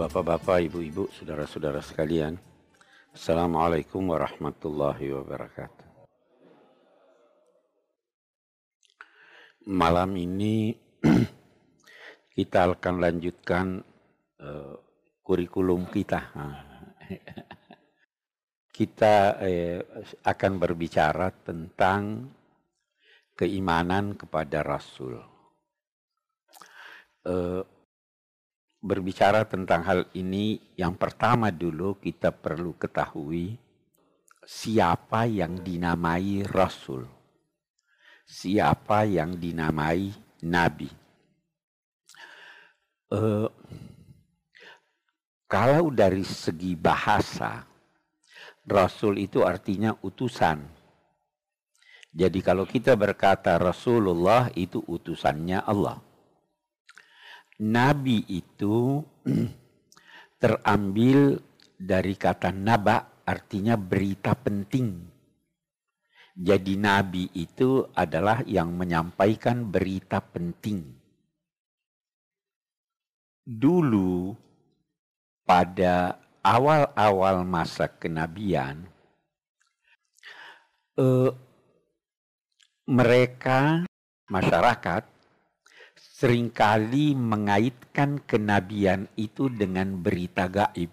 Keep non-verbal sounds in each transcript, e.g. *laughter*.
Bapak-bapak, ibu-ibu, saudara-saudara sekalian. Assalamualaikum warahmatullahi wabarakatuh. Malam ini *clears throat* kita akan lanjutkan uh, kurikulum kita. *laughs* kita eh, akan berbicara tentang keimanan kepada Rasul. Uh, berbicara tentang hal ini, yang pertama dulu kita perlu ketahui siapa yang dinamai Rasul, siapa yang dinamai Nabi. Uh, kalau dari segi bahasa, Rasul itu artinya utusan. Jadi kalau kita berkata Rasulullah itu utusannya Allah nabi itu terambil dari kata naba artinya berita penting. Jadi nabi itu adalah yang menyampaikan berita penting. Dulu pada awal-awal masa kenabian eh, mereka masyarakat sering kali mengaitkan kenabian itu dengan berita gaib.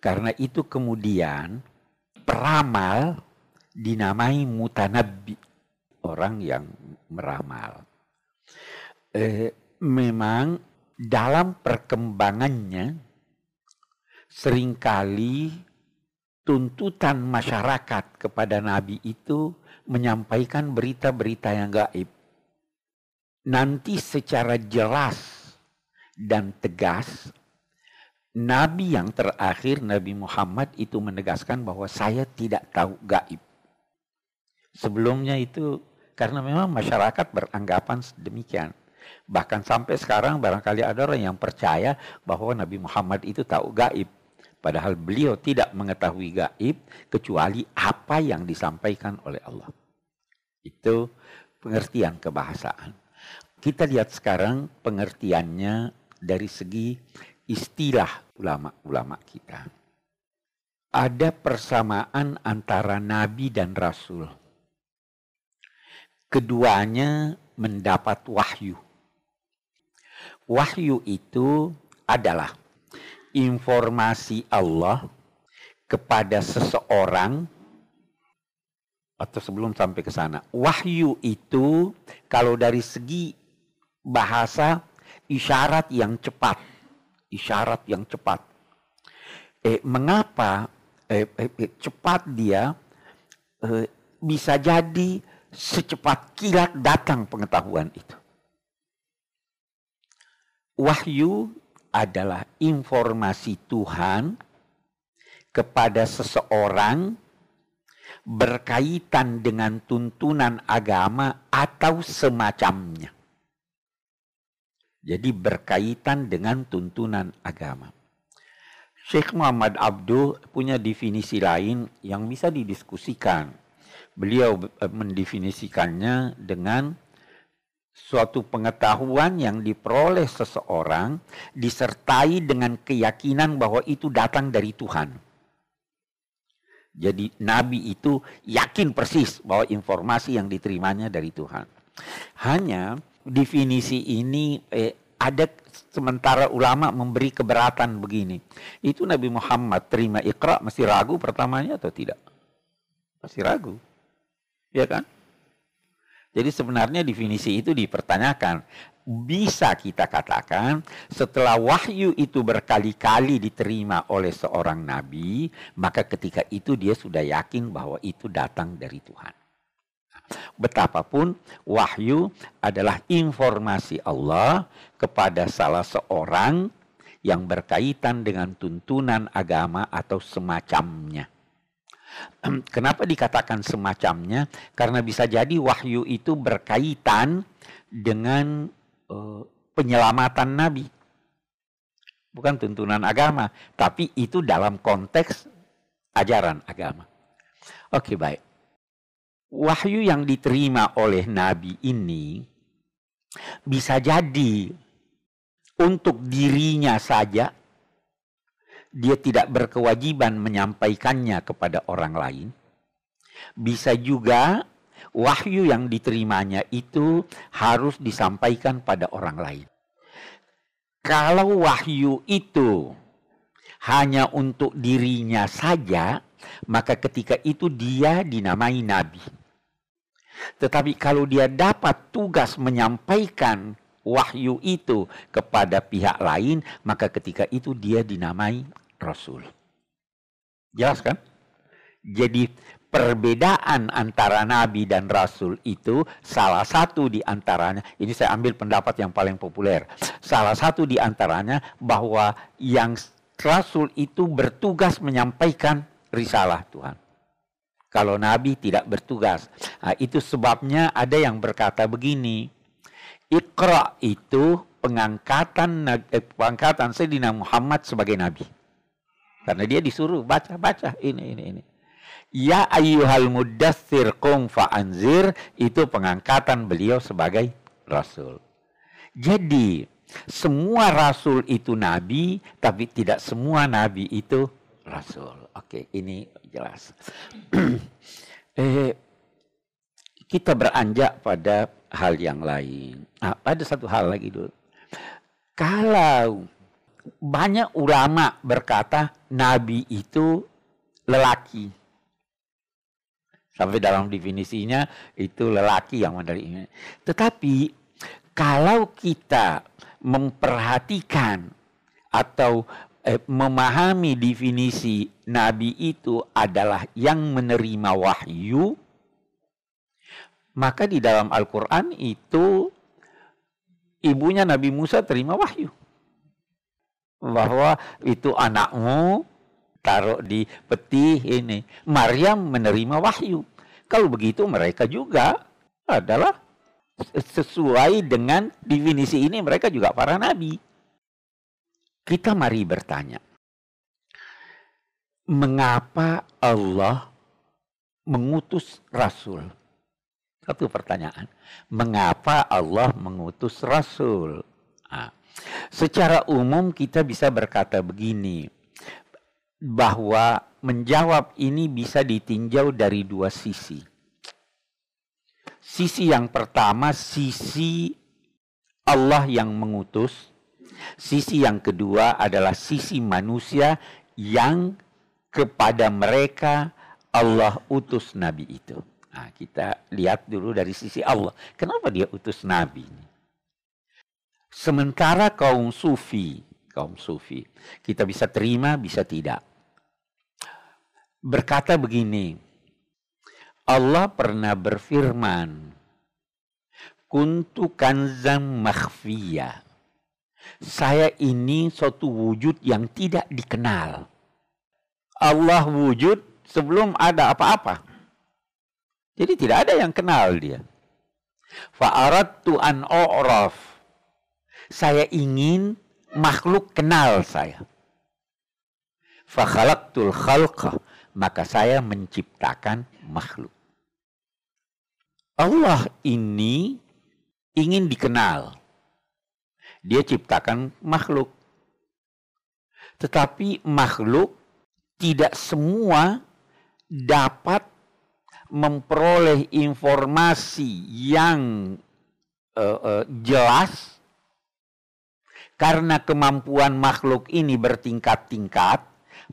Karena itu kemudian peramal dinamai mutanabbi, orang yang meramal. Eh, memang dalam perkembangannya sering kali tuntutan masyarakat kepada nabi itu menyampaikan berita-berita yang gaib nanti secara jelas dan tegas Nabi yang terakhir Nabi Muhammad itu menegaskan bahwa saya tidak tahu gaib. Sebelumnya itu karena memang masyarakat beranggapan demikian. Bahkan sampai sekarang barangkali ada orang yang percaya bahwa Nabi Muhammad itu tahu gaib. Padahal beliau tidak mengetahui gaib kecuali apa yang disampaikan oleh Allah. Itu pengertian kebahasaan. Kita lihat sekarang pengertiannya dari segi istilah ulama-ulama kita. Ada persamaan antara nabi dan rasul. Keduanya mendapat wahyu. Wahyu itu adalah informasi Allah kepada seseorang atau sebelum sampai ke sana. Wahyu itu kalau dari segi bahasa isyarat yang cepat. Isyarat yang cepat. Eh, mengapa eh, eh, eh, cepat dia eh, bisa jadi secepat kilat datang pengetahuan itu. Wahyu adalah informasi Tuhan kepada seseorang berkaitan dengan tuntunan agama atau semacamnya. Jadi berkaitan dengan tuntunan agama. Syekh Muhammad Abdul punya definisi lain yang bisa didiskusikan. Beliau eh, mendefinisikannya dengan suatu pengetahuan yang diperoleh seseorang disertai dengan keyakinan bahwa itu datang dari Tuhan. Jadi nabi itu yakin persis bahwa informasi yang diterimanya dari Tuhan. Hanya definisi ini eh, ada sementara ulama memberi keberatan begini. Itu Nabi Muhammad terima ikra masih ragu pertamanya atau tidak? Masih ragu. Ya kan? Jadi sebenarnya definisi itu dipertanyakan. Bisa kita katakan setelah wahyu itu berkali-kali diterima oleh seorang nabi, maka ketika itu dia sudah yakin bahwa itu datang dari Tuhan. Betapapun wahyu adalah informasi Allah kepada salah seorang yang berkaitan dengan tuntunan agama atau semacamnya. *clears throat* Kenapa dikatakan semacamnya? Karena bisa jadi wahyu itu berkaitan dengan uh, penyelamatan Nabi. Bukan tuntunan agama, tapi itu dalam konteks ajaran agama. Oke, baik wahyu yang diterima oleh nabi ini bisa jadi untuk dirinya saja, dia tidak berkewajiban menyampaikannya kepada orang lain. Bisa juga wahyu yang diterimanya itu harus disampaikan pada orang lain. Kalau wahyu itu hanya untuk dirinya saja, maka ketika itu dia dinamai nabi. Tetapi kalau dia dapat tugas menyampaikan wahyu itu kepada pihak lain, maka ketika itu dia dinamai rasul. Jelas kan? Jadi perbedaan antara nabi dan rasul itu salah satu di antaranya, ini saya ambil pendapat yang paling populer. Salah satu di antaranya bahwa yang rasul itu bertugas menyampaikan risalah Tuhan. Kalau nabi tidak bertugas. Nah, itu sebabnya ada yang berkata begini. Iqra itu pengangkatan eh, pengangkatan Sayyidina Muhammad sebagai nabi. Karena dia disuruh baca-baca ini ini ini. Ya ayyuhal mudassir qum fa'anzir itu pengangkatan beliau sebagai rasul. Jadi semua rasul itu nabi tapi tidak semua nabi itu rasul. Oke, ini jelas. *clears throat* eh, kita beranjak pada hal yang lain. Nah, ada satu hal lagi dulu. Kalau banyak ulama berkata nabi itu lelaki. Sampai dalam definisinya itu lelaki yang menerima. Tetapi kalau kita memperhatikan atau eh, memahami definisi nabi itu adalah yang menerima wahyu, maka di dalam Al-Quran itu ibunya Nabi Musa terima wahyu. Bahwa itu anakmu taruh di peti ini. Maryam menerima wahyu. Kalau begitu mereka juga adalah sesuai dengan definisi ini mereka juga para nabi. Kita mari bertanya. Mengapa Allah mengutus rasul? Satu pertanyaan. Mengapa Allah mengutus rasul? Nah, secara umum kita bisa berkata begini bahwa menjawab ini bisa ditinjau dari dua sisi. Sisi yang pertama, sisi Allah yang mengutus. Sisi yang kedua adalah sisi manusia yang kepada mereka Allah utus Nabi itu. Nah, kita lihat dulu dari sisi Allah. Kenapa dia utus Nabi? Sementara kaum sufi kaum sufi. Kita bisa terima, bisa tidak. Berkata begini, Allah pernah berfirman, Kuntu kanzam makhfiyah. Saya ini suatu wujud yang tidak dikenal. Allah wujud sebelum ada apa-apa. Jadi tidak ada yang kenal dia. Fa'aradtu an o'raf. Saya ingin makhluk kenal saya. Fakhalaqtul khalqa, maka saya menciptakan makhluk. Allah ini ingin dikenal. Dia ciptakan makhluk. Tetapi makhluk tidak semua dapat memperoleh informasi yang uh, uh, jelas karena kemampuan makhluk ini bertingkat-tingkat,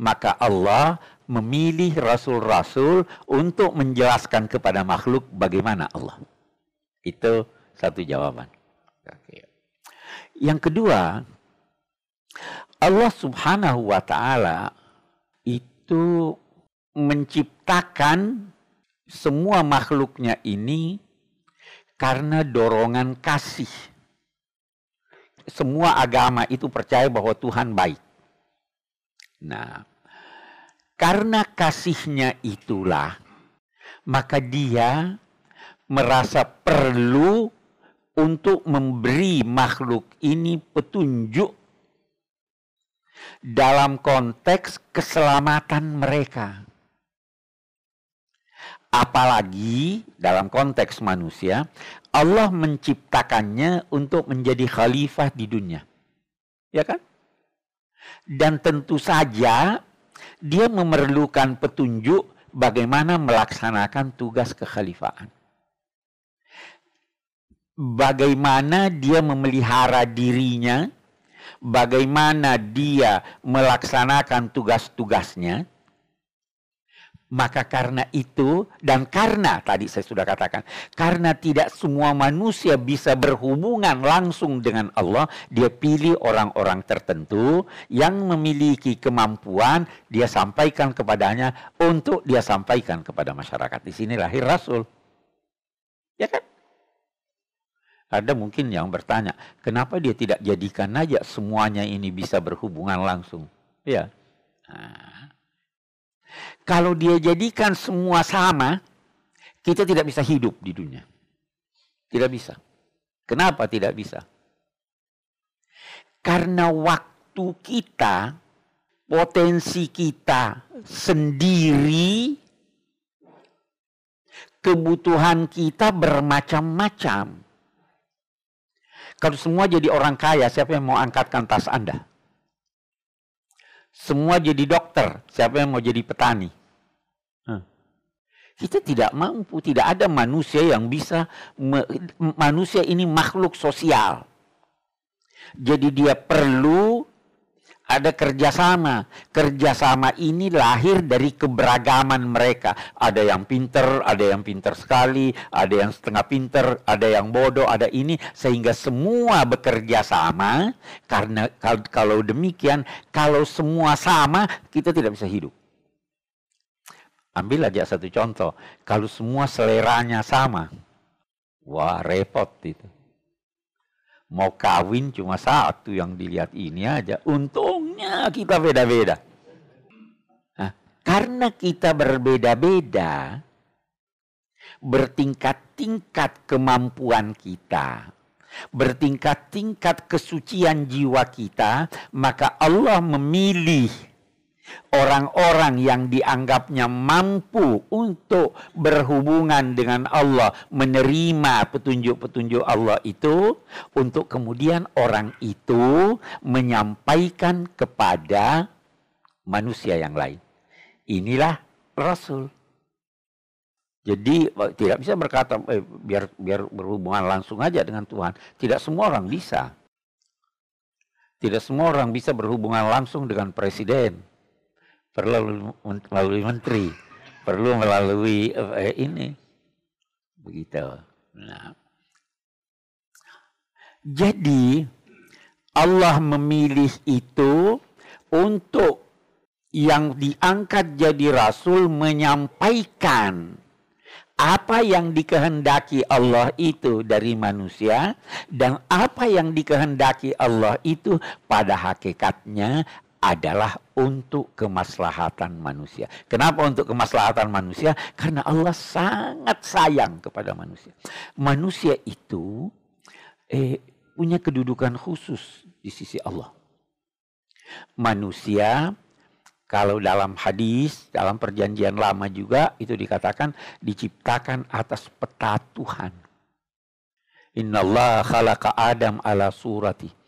maka Allah memilih rasul-rasul untuk menjelaskan kepada makhluk bagaimana Allah. Itu satu jawaban. Yang kedua, Allah Subhanahu wa taala itu menciptakan semua makhluknya ini karena dorongan kasih semua agama itu percaya bahwa Tuhan baik. Nah, karena kasihnya itulah, maka dia merasa perlu untuk memberi makhluk ini petunjuk dalam konteks keselamatan mereka. Apalagi dalam konteks manusia, Allah menciptakannya untuk menjadi khalifah di dunia. Ya kan? Dan tentu saja dia memerlukan petunjuk bagaimana melaksanakan tugas kekhalifahan. Bagaimana dia memelihara dirinya, bagaimana dia melaksanakan tugas-tugasnya, maka karena itu dan karena tadi saya sudah katakan, karena tidak semua manusia bisa berhubungan langsung dengan Allah, dia pilih orang-orang tertentu yang memiliki kemampuan, dia sampaikan kepadanya untuk dia sampaikan kepada masyarakat. Di sini lahir Rasul. Ya kan? Ada mungkin yang bertanya, kenapa dia tidak jadikan aja semuanya ini bisa berhubungan langsung? Ya. Nah, kalau dia jadikan semua sama, kita tidak bisa hidup di dunia. Tidak bisa. Kenapa tidak bisa? Karena waktu kita, potensi kita sendiri, kebutuhan kita bermacam-macam. Kalau semua jadi orang kaya, siapa yang mau angkatkan tas Anda? Semua jadi dokter, siapa yang mau jadi petani? Kita tidak mampu, tidak ada manusia yang bisa, manusia ini makhluk sosial. Jadi dia perlu ada kerjasama. Kerjasama ini lahir dari keberagaman mereka. Ada yang pinter, ada yang pinter sekali, ada yang setengah pinter, ada yang bodoh, ada ini. Sehingga semua bekerja sama. Karena kalau demikian, kalau semua sama, kita tidak bisa hidup. Ambil aja satu contoh. Kalau semua seleranya sama, wah repot itu mau kawin cuma satu yang dilihat ini aja. Untungnya kita beda-beda. Nah, karena kita berbeda-beda, bertingkat-tingkat kemampuan kita, bertingkat-tingkat kesucian jiwa kita, maka Allah memilih orang-orang yang dianggapnya mampu untuk berhubungan dengan Allah, menerima petunjuk-petunjuk Allah itu, untuk kemudian orang itu menyampaikan kepada manusia yang lain. Inilah Rasul. Jadi tidak bisa berkata eh, biar biar berhubungan langsung aja dengan Tuhan. Tidak semua orang bisa. Tidak semua orang bisa berhubungan langsung dengan presiden perlu melalui menteri, perlu melalui eh, ini. Begitu. Nah. Jadi Allah memilih itu untuk yang diangkat jadi rasul menyampaikan apa yang dikehendaki Allah itu dari manusia dan apa yang dikehendaki Allah itu pada hakikatnya adalah untuk kemaslahatan manusia. Kenapa untuk kemaslahatan manusia? Karena Allah sangat sayang kepada manusia. Manusia itu eh, punya kedudukan khusus di sisi Allah. Manusia kalau dalam hadis, dalam perjanjian lama juga itu dikatakan diciptakan atas peta Tuhan. Allah khalaqa Adam ala surati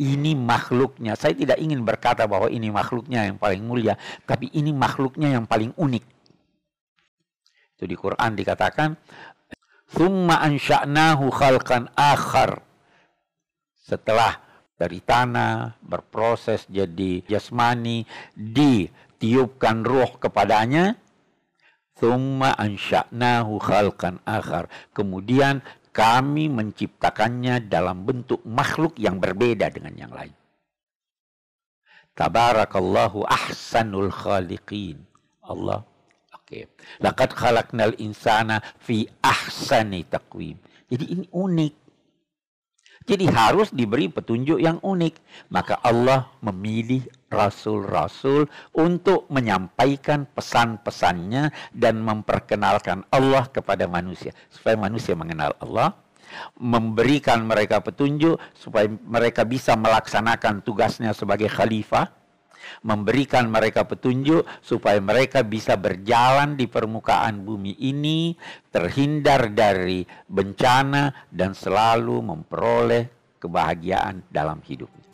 ini makhluknya. Saya tidak ingin berkata bahwa ini makhluknya yang paling mulia, tapi ini makhluknya yang paling unik. Itu di Quran dikatakan, "Tsumma ansha'nahu khalqan akhar." Setelah dari tanah berproses jadi jasmani, ditiupkan roh kepadanya, Thumma ansha'nahu khalqan akhar. Kemudian kami menciptakannya dalam bentuk makhluk yang berbeda dengan yang lain. Tabarakallahu ahsanul khaliqin. Allah. Oke. Okay. Laqad khalaqnal insana fi ahsani taqwim. Jadi ini unik. Jadi harus diberi petunjuk yang unik. Maka Allah memilih rasul-rasul untuk menyampaikan pesan-pesannya dan memperkenalkan Allah kepada manusia. Supaya manusia mengenal Allah memberikan mereka petunjuk supaya mereka bisa melaksanakan tugasnya sebagai khalifah memberikan mereka petunjuk supaya mereka bisa berjalan di permukaan bumi ini terhindar dari bencana dan selalu memperoleh kebahagiaan dalam hidupnya